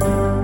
Thank you.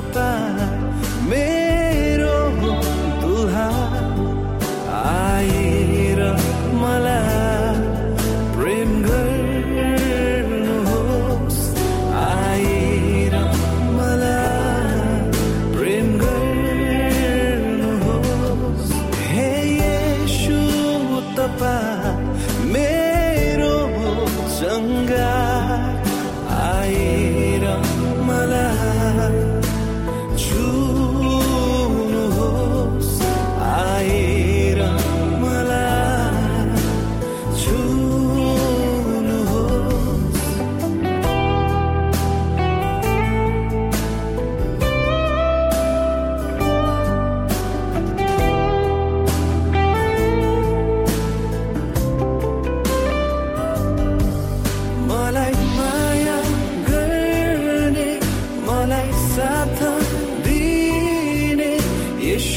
गर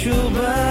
you by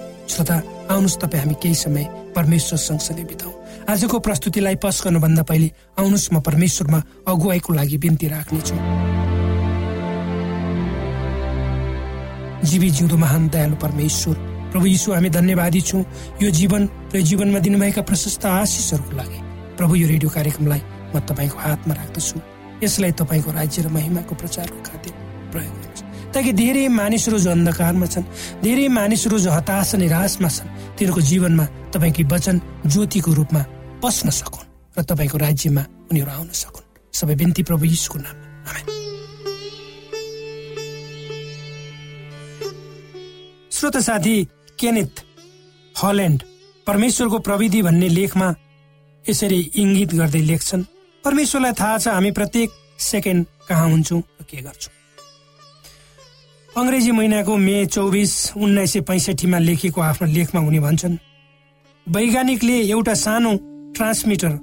श्रोता आउनुहोस् तपाईँ हामी केही समय परमेश्वर सँगसँगै बिताउ। आजको प्रस्तुतिलाई पस गर्नुभन्दा पहिले आउनुहोस् म परमेश्वरमा अगुवाईको लागि बिन्ती राख्नेछु। जीवी जिउँदो महान दयालु परमेश्वर प्रभु यीशु हामी धन्यवादी छौँ। यो जीवन र जीवनमा दिनुभएका प्रशस्त आशिषहरूको लागि। प्रभु यो रेडियो कार्यक्रमलाई म तपाईँको हातमा राख्दछु। यसलाई तपाईँको राज्य र महिमाको प्रचारको खातिर प्रयोग गर्नुहोस् ताकि धेरै मानिसहरू जो अन्धकारमा छन् धेरै मानिसहरू जो हताश निराशमा छन् तिनीहरूको जीवनमा तपाईँकी वचन ज्योतिको रूपमा पस्न सकुन् र तपाईँको राज्यमा उनीहरू आउन सकुन्। सबै बिन्ती प्रभु यीशुको नाममा। श्रोत साथी केनेथ हल्यान्ड परमेश्वरको प्रविधि भन्ने लेखमा यसरी इङ्गित गर्दै लेख्छन् परमेश्वरलाई थाहा छ हामी प्रत्येक सेकेन्ड कहाँ हुन्छौँ के गर्छौँ? अङ्ग्रेजी महिनाको मे चौबिस उन्नाइस सय पैँसठीमा लेखिएको आफ्नो लेखमा उनी भन्छन् वैज्ञानिकले एउटा सानो ट्रान्समिटर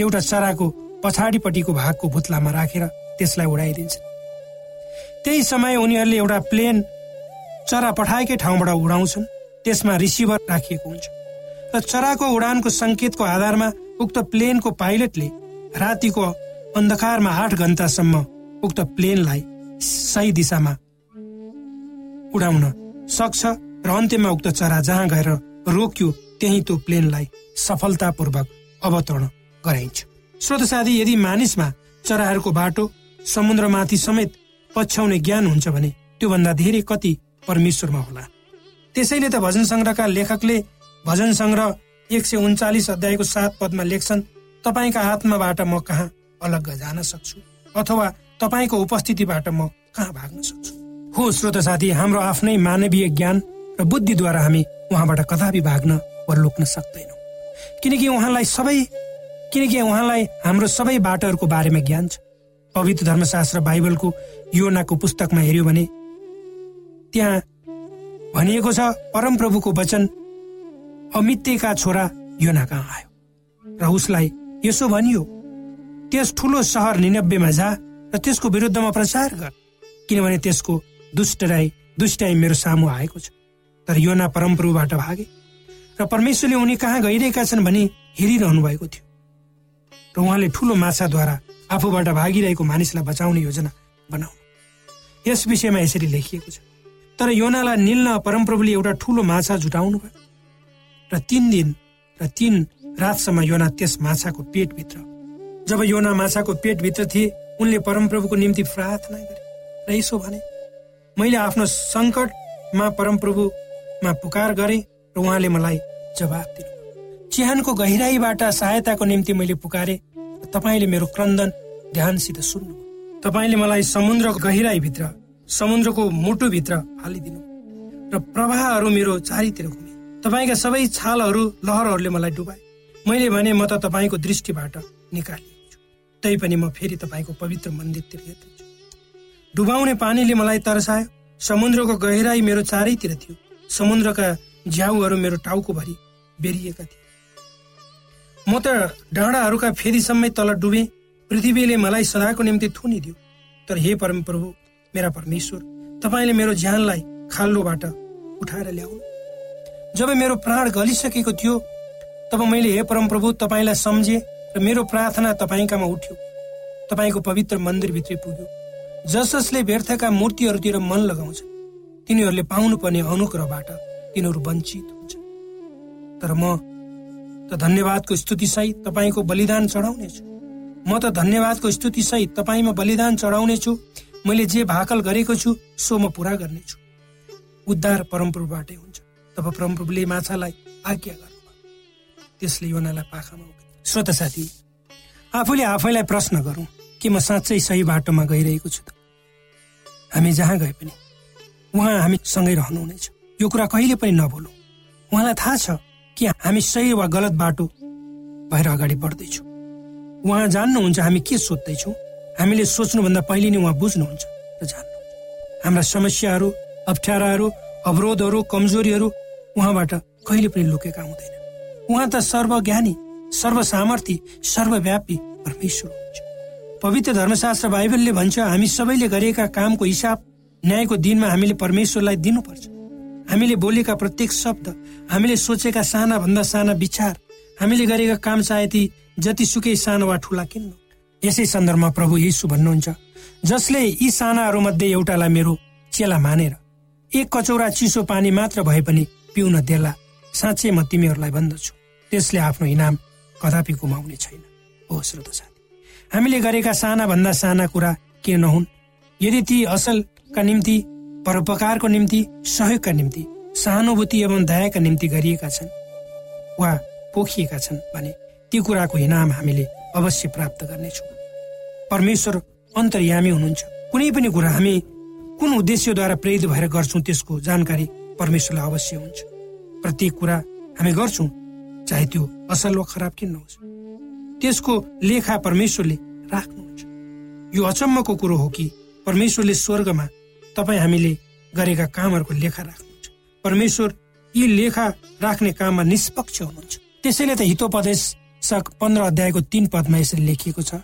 एउटा चराको पछाडिपट्टिको भागको भुत्लामा राखेर त्यसलाई उडाइदिन्छन्। त्यही समय उनीहरूले एउटा प्लेन चरा पठाएकै ठाउँबाट उडाउँछन् त्यसमा रिसिभर राखिएको हुन्छ। र चराको उडानको सङ्केतको आधारमा उक्त प्लेनको पाइलटले रातिको अन्धकारमा आठ घन्टासम्म उक्त प्लेनलाई सही दिशामा उडाउन सक्छ र अन्त्यमा उक्त चरा जहाँ गएर रोक्यो त्यही त्यो प्लेनलाई सफलतापूर्वक अवतरण गराइन्छ। श्रोत साथी यदि मानिसमा चराहरूको बाटो समुद्रमाथि समेत पछ्याउने ज्ञान हुन्छ भने त्योभन्दा धेरै कति परमेश्वरमा होला। त्यसैले त भजन सङ्ग्रहका लेखकले भजन सङ्ग्रह एक सय उन्चालिस अध्यायको सात पदमा लेख्छन् तपाईँका आत्माबाट म कहाँ अलग जान सक्छु? अथवा तपाईँको उपस्थितिबाट म कहाँ भाग्न सक्छु? हो श्रोत साथी हाम्रो आफ्नै मानवीय ज्ञान र बुद्धिद्वारा हामी उहाँबाट कदापि भाग्न वा लुक्न सक्दैनौँ। किनकि उहाँलाई सबै किनकि उहाँलाई हाम्रो सबै बाटोहरूको बारेमा ज्ञान छ। पवित्र धर्मशास्त्र बाइबलको योनाको पुस्तकमा हेऱ्यो भने त्यहाँ भनिएको छ परमप्रभुको वचन अमित्यका छोरा योना कहाँ आयो? र उसलाई यसो भनियो त्यस ठुलो सहर निनब्बेमा जा र त्यसको विरुद्धमा प्रचार गर। किनभने त्यसको दुष्टराई दुष्टाई मेरो सामु आएको छ। तर योना परमप्रभुबाट भागे। र परमेश्वरले उनी कहाँ गइरहेका छन् भनी हेरिरहनु भएको थियो। र उहाँले ठुलो माछाद्वारा आफूबाट भागिरहेको मानिसलाई बचाउने योजना बनाउनु। यस विषयमा यसरी लेखिएको छ। तर योनालाई निल्न परमप्रभुले एउटा ठुलो माछा जुटाउनु भयो। र तिन दिन र तिन रातसम्म योना त्यस माछाको पेटभित्र। जब योना माछाको पेटभित्र थिए उनले परमप्रभुको निम्ति प्रार्थना गरे। र यसो भने मैले आफ्नो सङ्कटमा परमप्रभुमा पुकार गरे र उहाँले मलाई जवाब दिनु। चिहानको गहिराईबाट सहायताको निम्ति मैले पुकारे तपाईँले मेरो क्रन्दन ध्यानसित सुन्नु। तपाईँले मलाई समुद्रको गहिराईभित्र समुद्रको मुटुभित्र हालिदिनु। र प्रवाहहरू मेरो चारैतिर घुमे। तपाईँका सबै छालहरू लहरहरूले मलाई डुबाए। मैले भने म त तपाईँको दृष्टिबाट निकालिएको तैपनि म फेरि तपाईँको पवित्र मन्दिरतिर हेर्दैछु। डुबाउने पानीले मलाई तर्सायो। समुद्रको गहिराई मेरो चारैतिर थियो। समुद्रका झ्याउहरू मेरो टाउकोभरि बेरिएका थिए। म त डाँडाहरूका फेदीसम्मै तल डुबे। पृथ्वीले मलाई सदाको निम्ति थुनिदियो। तर हे परमप्रभु मेरा परमेश्वर तपाईँले मेरो ज्यानलाई खाल्लोबाट उठाएर ल्याउनु। जब मेरो प्राण गलिसकेको थियो तब मैले हे परमप्रभु तपाईँलाई सम्झेँ र मेरो प्रार्थना तपाईँकामा उठ्यो। तपाईँको पवित्र मन्दिरभित्रै पुग्यो। जस जसले व्यर्थका मूर्तिहरूतिर मन लगाउँछ तिनीहरूले पाउनुपर्ने अनुग्रहबाट तिनीहरू वञ्चित हुन्छ। तर म त धन्यवादको स्तुतिसहित तपाईँको बलिदान चढाउनेछु। म त धन्यवादको स्तुतिसहित तपाईँमा बलिदान चढाउनेछु। मैले जे भाकल गरेको छु सो म पुरा गर्नेछु। उद्धार परमप्रभुबाटै हुन्छ। तब परमप्रभुले माछालाई आज्ञा गर्नुभयो। त्यसले योनालाई पाखामा श्रोत साथी आफूले आफैलाई प्रश्न गरौँ के म साँच्चै सही बाटोमा गइरहेको छु त? हामी जहाँ गए पनि उहाँ हामीसँगै रहनुहुनेछ। यो कुरा कहिले पनि नबोलौँ उहाँलाई थाहा छ कि हामी सही वा गलत बाटो भएर अगाडि बढ्दैछौँ। उहाँ जान्नुहुन्छ हामी के सोध्दैछौँ। हामीले सोच्नुभन्दा पहिले नै उहाँ बुझ्नुहुन्छ र जान्नुहुन्छ। हाम्रा समस्याहरू अप्ठ्याराहरू अवरोधहरू कमजोरीहरू उहाँबाट कहिले पनि लुकेका हुँदैन। उहाँ त सर्वज्ञानी सर्वसामर्थी सर्वव्यापी परमेश्वर पवित्र धर्मशास्त्र बाइबलले भन्छ हामी सबैले गरेका कामको हिसाब न्यायको दिनमा हामीले परमेश्वरलाई दिनुपर्छ। हामीले बोलेका प्रत्येक शब्द हामीले सोचेका साना भन्दा साना विचार हामीले गरेका काम चाहे ती जतिसुकै सानो वा ठुला किन्नु। यसै सन्दर्भमा प्रभु यीशु भन्नुहुन्छ जसले यी सानाहरू मध्ये एउटालाई मेरो चेला मानेर एक कचौरा चिसो पानी मात्र भए पनि पिउन देला साँच्चै म तिमीहरूलाई भन्दछु। त्यसले आफ्नो इनाम कदापि गुमाउने छैन। हो श्रोत हामीले गरेका साना भन्दा साना कुरा के नहुन्? यदि ती असलका निम्ति परोपकारको निम्ति सहयोगका निम्ति सहानुभूति एवं दयाका निम्ति गरिएका छन् वा पोखिएका छन् भने ती कुराको इनाम हामीले अवश्य प्राप्त गर्नेछौँ। परमेश्वर अन्तर्यामी हुनुहुन्छ। कुनै पनि कुरा हामी कुन उद्देश्यद्वारा प्रेरित भएर गर्छौँ त्यसको जानकारी परमेश्वरलाई अवश्य हुन्छ। प्रत्येक कुरा हामी गर्छौँ चाहे त्यो असल वा खराब किन नहोस्। त्यसको लेखा परमेश्वरले राख्नुहुन्छ। यो अचम्मको कुरो हो कि परमेश्वरले स्वर्गमा तपाईँ हामीले गरेका कामहरूको लेखा राख्नुहुन्छ। परमेश्वर यी लेखा राख्ने काममा निष्पक्ष हुनुहुन्छ। त्यसैले त हितोपदेश पन्ध्र अध्यायको तीन पदमा यसरी लेखिएको छ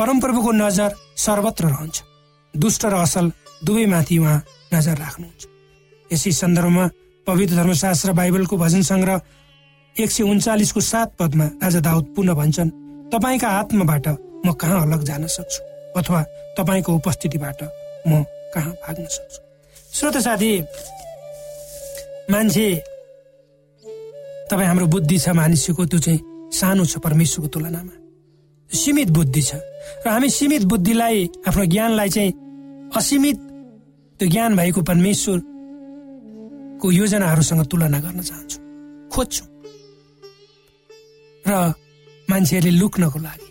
परमप्रभुको नजर सर्वत्र रहन्छ। दुष्ट र असल दुवैमाथि उहाँ नजर राख्नुहुन्छ। यसै सन्दर्भमा पवित्र धर्मशास्त्र बाइबलको भजन सङ्ग्रह एक सय उन्चालिसको सात पदमा राजा दाउद पुनः भन्छन् तपाईँका आत्माबाट म कहाँ अलग जान सक्छु? अथवा तपाईँको उपस्थितिबाट म कहाँ भाग्न सक्छु? श्रोत साथी मान्छे तपाईँ हाम्रो बुद्धि छ मानिसको त्यो चाहिँ सानो छ परमेश्वरको तुलनामा। सीमित बुद्धि छ। र हामी सीमित बुद्धिलाई आफ्नो ज्ञानलाई चाहिँ असीमित त्यो ज्ञान भएको परमेश्वरको योजनाहरूसँग तुलना गर्न चाहन्छौँ। खोज्छौँ। र मान्छेहरूले लुक्नको लागि।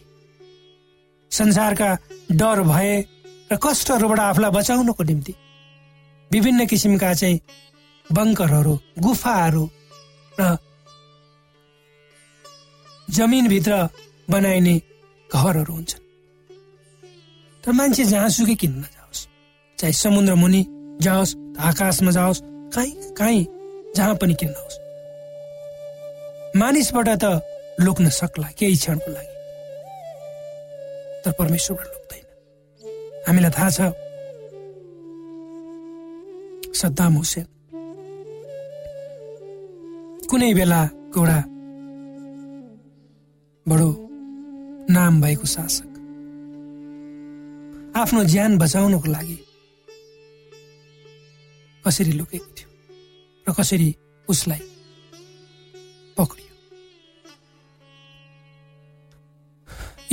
संसारका डर भए र कष्टहरूबाट आफूलाई बचाउनको निम्ति विभिन्न किसिमका चाहिँ बङ्करहरू गुफाहरू र जमिनभित्र बनाइने घरहरू हुन्छन्। तर मान्छे जहाँसुकै किन्न जाओस् चाहे समुद्र मुनि जाओस् आकाशमा जाओस् कहीँ कहीँ जहाँ पनि किन्न होस् मानिसबाट त लुक्न सक्ला केही क्षणको लागि। तर परमेश्वरबाट लुक्दैन हामीलाई थाहा छ सद्दाम हुसेन। कुनै बेला एउटा बडो नाम भएको शासक। आफ्नो ज्यान बचाउनको लागि कसरी लुकेको थियो र कसरी उसलाई पक्रियो?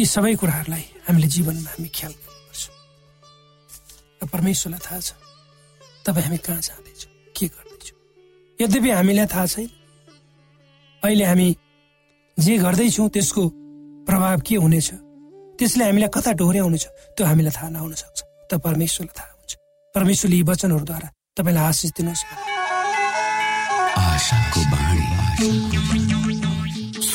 यी सबै कुराहरूलाई हामीले जीवनमा हामी ख्याल र परमेश्वरलाई थाहा छ तपाईँ हामी कहाँ जाँदैछौँ के गर्दैछौँ? यद्यपि हामीलाई थाहा छैन अहिले हामी जे गर्दैछौँ त्यसको प्रभाव के हुनेछ? त्यसले हामीलाई कता डोर्याउनेछ? त्यो हामीलाई थाहा नहुन सक्छ। त परमेश्वरलाई थाहा हुन्छ। परमेश्वरले यी वचनहरूद्वारा तपाईँलाई आशिष दिनुहोस्।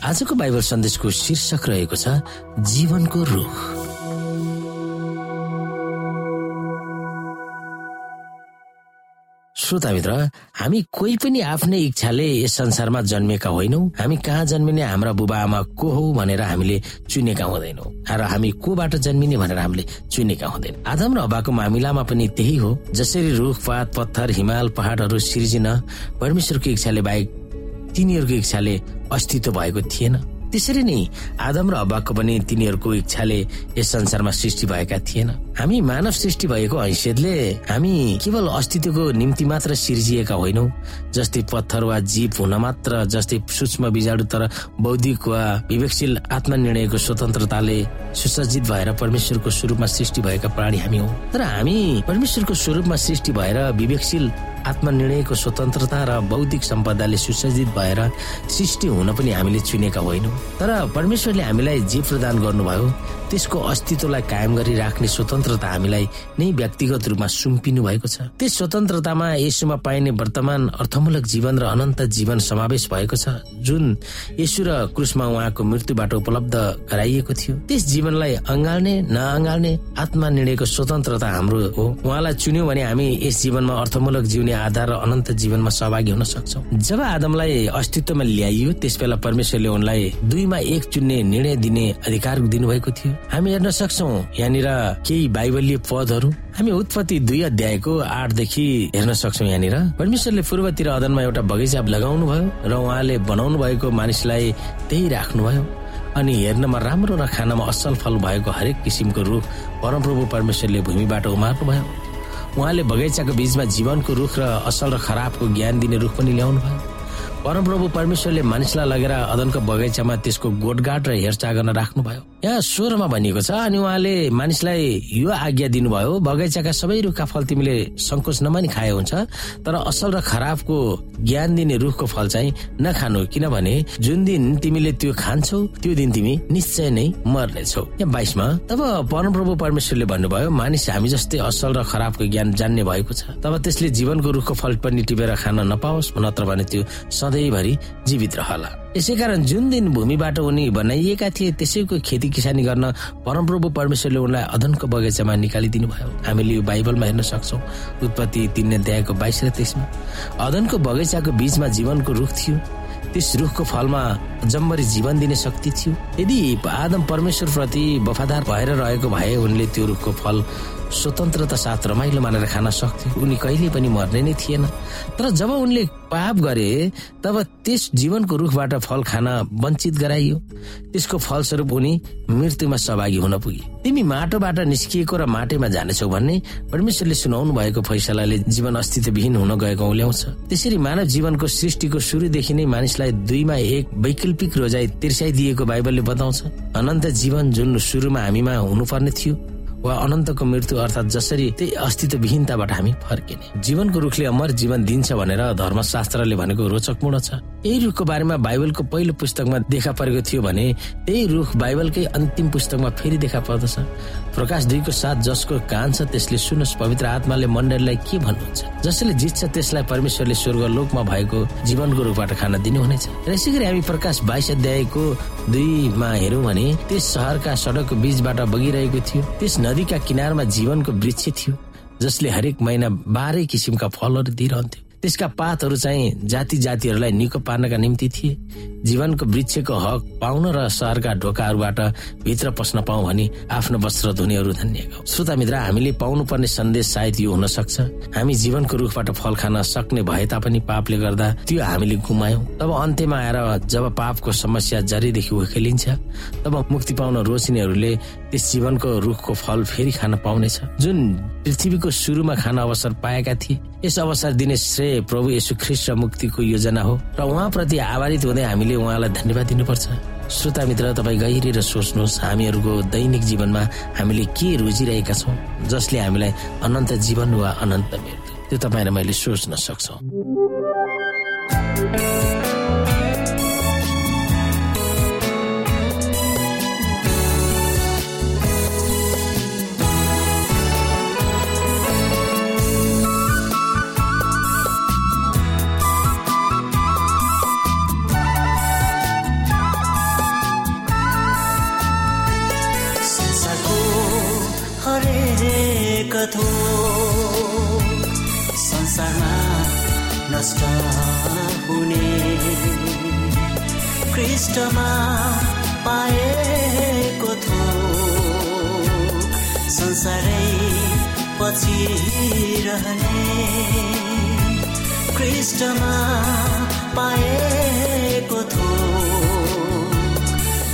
आजको बाइबल सन्देशको शीर्षक रहेको छ जीवनको रुख। श्रोता मित्र हामी कोही पनि आफ्नै इच्छाले यस संसारमा जन्मेका होइनौ। हामी कहाँ जन्मिने हाम्रा बुबा आमा को हो भनेर हामीले चुनेका हुँदैनौ। र हामी कोबाट जन्मिने भनेर हामीले चुनेका हुँदैन। आदम र हवाको मामिलामा पनि त्यही हो। जसरी रुखपात पत्थर हिमाल पहाडहरू सिर्जिन परमेश्वरको इच्छाले बाहेक तिनीहरूको इच्छाले अस्तित्व भएको थिएन। त्यसरी नै आदम र हब्बाको पनि तिनीहरूको इच्छाले यस संसारमा सृष्टि भएका थिएन। हामी मानव सृष्टि भएको हैसियतले हामी केवल अस्तित्वको निम्ति मात्र सिर्जिएका होइनौ। जस्तै पत्थर वा जीव हुन मात्र जस्तै सूक्ष्म बिजाडु तर बौद्धिक वा विवेकशील आत्मनिर्णयको स्वतन्त्रताले सुसज्जित भएर परमेश्वरको स्वरूपमा सृष्टि भएका प्राणी हामी हौ। तर हामी परमेश्वरको स्वरूपमा सृष्टि भएर विवेकशील आत्मनिर्णयको स्वतन्त्रता र बौद्धिक सम्पदाले सुसज्जित भएर सृष्टि हुन पनि हामीले चुनेका होइनौँ। तर परमेश्वरले हामीलाई जे प्रदान गर्नुभयो। त्यसको अस्तित्वलाई कायम गरी राख्ने स्वतन्त्रता हामीलाई नै व्यक्तिगत रूपमा सुम्पिनु भएको छ। त्यस स्वतन्त्रतामा यसुमा पाइने वर्तमान अर्थमूलक जीवन र अनन्त जीवन समावेश भएको छ जुन यसु र क्रुसमा उहाँको मृत्युबाट उपलब्ध गराइएको थियो। त्यस जीवनलाई अँगाल्ने नअँगाल्ने आत्मा निर्णयको स्वतन्त्रता हाम्रो हो। उहाँलाई चुन्यौँ भने हामी यस जीवनमा अर्थमूलक जिउने आधार र अनन्त जीवनमा सहभागी हुन सक्छौ। जब आदमलाई अस्तित्वमा ल्याइयो त्यस बेला परमेश्वरले उनलाई दुईमा एक चुन्ने निर्णय दिने अधिकार दिनुभएको थियो। हामी हेर्न सक्छौ। यहाँनिर केही बाइबलीय पदहरू। हामी उत्पत्ति दुई अध्यायको आठदेखि हेर्न सक्छौ यहाँनिर। परमेश्वरले पूर्वतिर अदनमा एउटा बगैँचा लगाउनु भयो र उहाँले बनाउनु भएको मानिसलाई त्यही राख्नुभयो। अनि हेर्नमा राम्रो र खानामा असल फल भएको हरेक किसिमको रुख परमप्रभु परमेश्वरले भूमिबाट उमार्नु भयो उहाँले बगैँचाको बीचमा जीवनको रुख र असल र खराबको ज्ञान दिने रुख पनि ल्याउनु भयो परमप्रभु परमेश्वरले मानिसलाई लगेर अदनको बगैँचामा त्यसको गोठगाट र हेरचाह गर्न राख्नुभयो। यहाँ स्वरमा भनिएको छ अनि उहाँले मानिसलाई यो आज्ञा दिनुभयो बगैँचाका सबै रुखका फल तिमीले सङ्कोच नमानी खाए हुन्छ तर असल र खराबको ज्ञान दिने रुखको फल चाहिँ नखानु किनभने जुन दिन तिमीले त्यो खान्छौ त्यो दिन तिमी निश्चय नै मर्नेछौ। यहाँ बाइसमा तब परमप्रभु परमेश्वरले भन्नुभयो मानिस हामी जस्तै असल र खराबको ज्ञान जान्ने भएको छ तब त्यसले जीवनको रुखको फल पनि टिपेर खान नपाओस् नत्र भने त्यो सधैँभरि जीवित रहला। यसै कारण जुन दिन भूमिबाट उनी बनाइएका थिए त्यसैको खेती किसानी गर्न परमप्रभु परमेश्वरले उनलाई अधनको बगैँचामा निकालिदिनु भयो हामीले यो बाइबलमा हेर्न सक्छौ उत्पत्ति तिन अध्यायको बाइस र तेइसमा। अदनको बगैँचाको बीचमा जीवनको रुख थियो। त्यस रुखको फलमा जम्बरी जीवन दिने शक्ति थियो। यदि आदम परमेश्वर प्रति वफादार भएर रहेको भए उनले त्यो रुखको फल स्वतन्त्रता साथ रमाइलो मानेर खान सक्थे। उनी कहिले पनि मर्ने नै थिएन। तर जब उनले पाप गरे तब त्यस जीवनको रुखबाट फल खान वञ्चित गराइयो। त्यसको फलस्वरूप उनी मृत्युमा सहभागी हुन पुगे। तिमी माटोबाट निस्किएको र माटोमा जानेछौ भन्ने परमेश्वरले सुनाउनु भएको फैसलाले जीवन अस्तित्वविहीन हुन गएको औल्याउँछ त्यसरी मानव जीवनको सृष्टिको सुरुदेखि नै मानिसलाई दुईमा एक वैकल्पिक रोजाइ तिर्साइदिएको बाइबलले बताउँछ। अनन्त जीवन जुन सुरुमा हामीमा हुनुपर्ने थियो वा अनन्तको मृत्यु अर्थात् जसरी त्यही अस्तित्वविहीनताबाट हामी फर्किने। जीवनको रुखले अमर जीवन दिन्छ भनेर धर्मशास्त्रले भनेको रोचकपूर्ण छ। यही रुखको बारेमा बाइबलको पहिलो पुस्तकमा देखा परेको थियो भने त्यही रुख बाइबलकै अन्तिम पुस्तकमा फेरि देखा पर्दछ। प्रकाश दुईको साथ जसको कान छ त्यसले सुनोस् पवित्र आत्माले मण्डलीलाई के भन्नुहुन्छ? जसले जित्छ त्यसलाई परमेश्वरले स्वर्ग लोकमा भएको जीवनको रूपबाट खान दिनुहुनेछ। र यसै गरी हामी प्रकाश बाइस अध्यायको दुईमा हेरौँ भने त्यस सहरका सडकको बीचबाट बगिरहेको थियो। त्यस नदीका किनारमा जीवनको वृक्ष थियो जसले हरेक महिना बाह्रै किसिमका फलहरू दिइरहन्थ्यो। त्यसका पातहरू चाहिँ जाति जातिहरूलाई निको पार्नका निम्ति थिए। जीवनको वृक्षको हक पाउन र सहरका ढोकाहरूबाट भित्र पस्न पाऊ भनी आफ्नो वस्त्र धुनेहरू धन्य श्रोता मित्र हामीले पाउनु पर्ने सन्देश सायद यो हुन सक्छ हामी जीवनको रुखबाट फल खान सक्ने भए तापनि पापले गर्दा त्यो हामीले गुमायौं। तब अन्त्यमा आएर जब पापको समस्या जरीदेखि उखेलिन्छ तब मुक्ति पाउन रोचिनेहरूले त्यस जीवनको रुखको फल फेरि खान पाउनेछ। जुन पृथ्वीको सुरुमा खान अवसर पाएका थिए यस अवसर दिने श्रेय प्रभु यसु ख्रिस्ट मुक्तिको योजना हो र उहाँप्रति आभारित हुँदै हामीले उहाँलाई धन्यवाद दिनुपर्छ। श्रोता मित्र तपाईँ गहिरेर सोच्नुहोस् हामीहरूको दैनिक जीवनमा हामीले के रोजिरहेका छौँ जसले हामीलाई अनन्त जीवन वा अनन्त मृत्यु। त्यो तपाईँ र मैले सोच्न सक्छौ। नष्ट हुने कृष्णमा पाएको थो संसारै पछि रहने कृष्णमा पाएको थो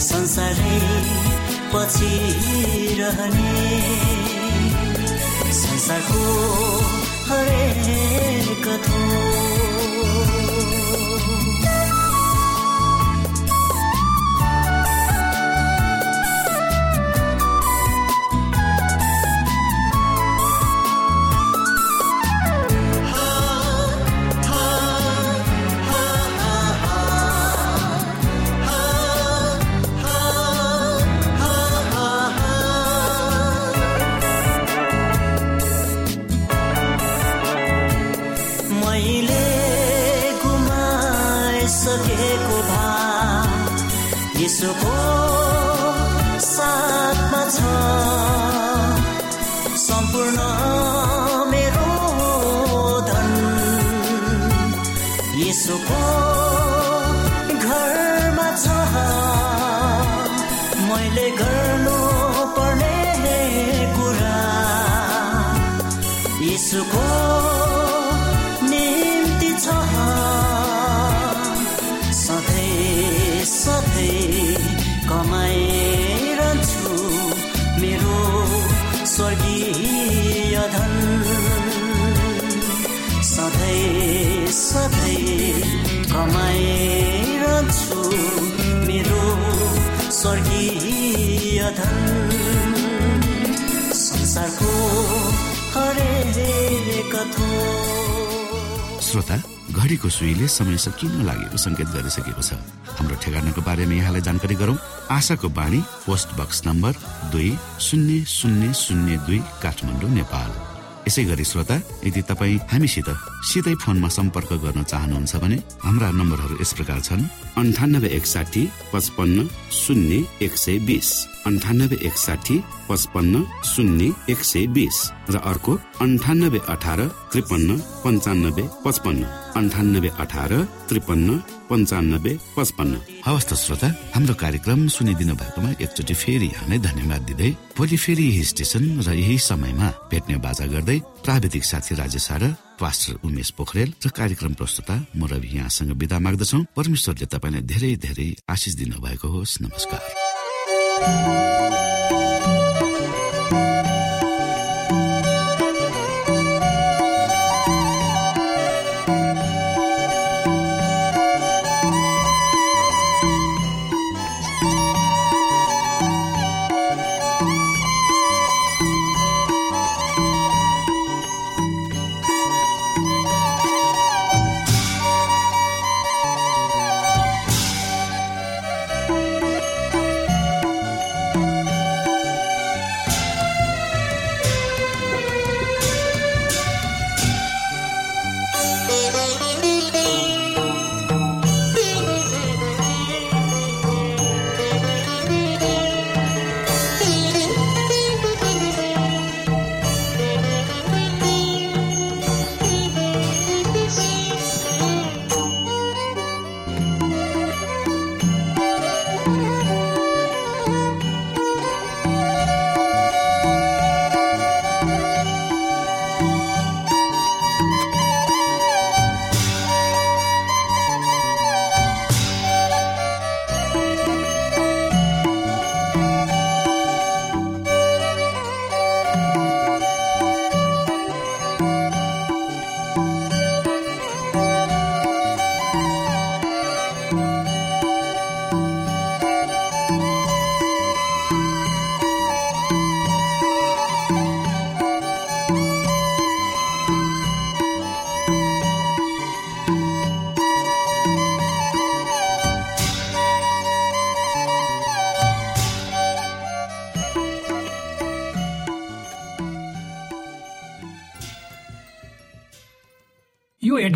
संसारै पछि रहने संसारको हरेक थो धन। सधैँ सधैँ कमाइरहन्छु मेरो स्वर्गीय धन। संसारको हरेक श्रोता घडीको सुईले समय सकिन लागेको संकेत गरिसकेको छ। हाम्रो ठेगानाको बारेमा यहाँलाई जानकारी गरौं। आशाको बाणी पोस्ट बक्स नम्बर दुई शून्य शून्य शून्य दुई काठमाडौँ नेपाल। यसै गरी श्रोता यदि तपाईँ हामीसित सिधै फोनमा सम्पर्क गर्न चाहनुहुन्छ भने हाम्रा नम्बरहरू यस प्रकार छन् अन्ठानब्बे एकसाठी पचपन्न शून्य एक सय बिस। अन्ठानब्बे एकसाठी पचपन्न शून्य एक सय बिस र अर्को अन्ठानब्बे अठार त्रिपन्न पन्चानब्बे पचपन्न। अन्ठानब्बे अठार त्रिपन्न पन्चानब्बे पचपन्न। हवस् त श्रोता हाम्रो कार्यक्रम सुनिदिनु भएकोमा एकचोटि फेरि यहाँलाई धन्यवाद दिँदै भोलि फेरि यही स्टेशन र यही समयमा भेट्ने बाजा गर्दै प्राविधिक साथी राजेश र पास्टर उमेश पोखरेल र कार्यक्रम प्रस्तुता म रवि यहाँसँग विदा माग्दछौ। परमेश्वरले तपाईँलाई धेरै धेरै आशिष दिनु भएको होस्। नमस्कार।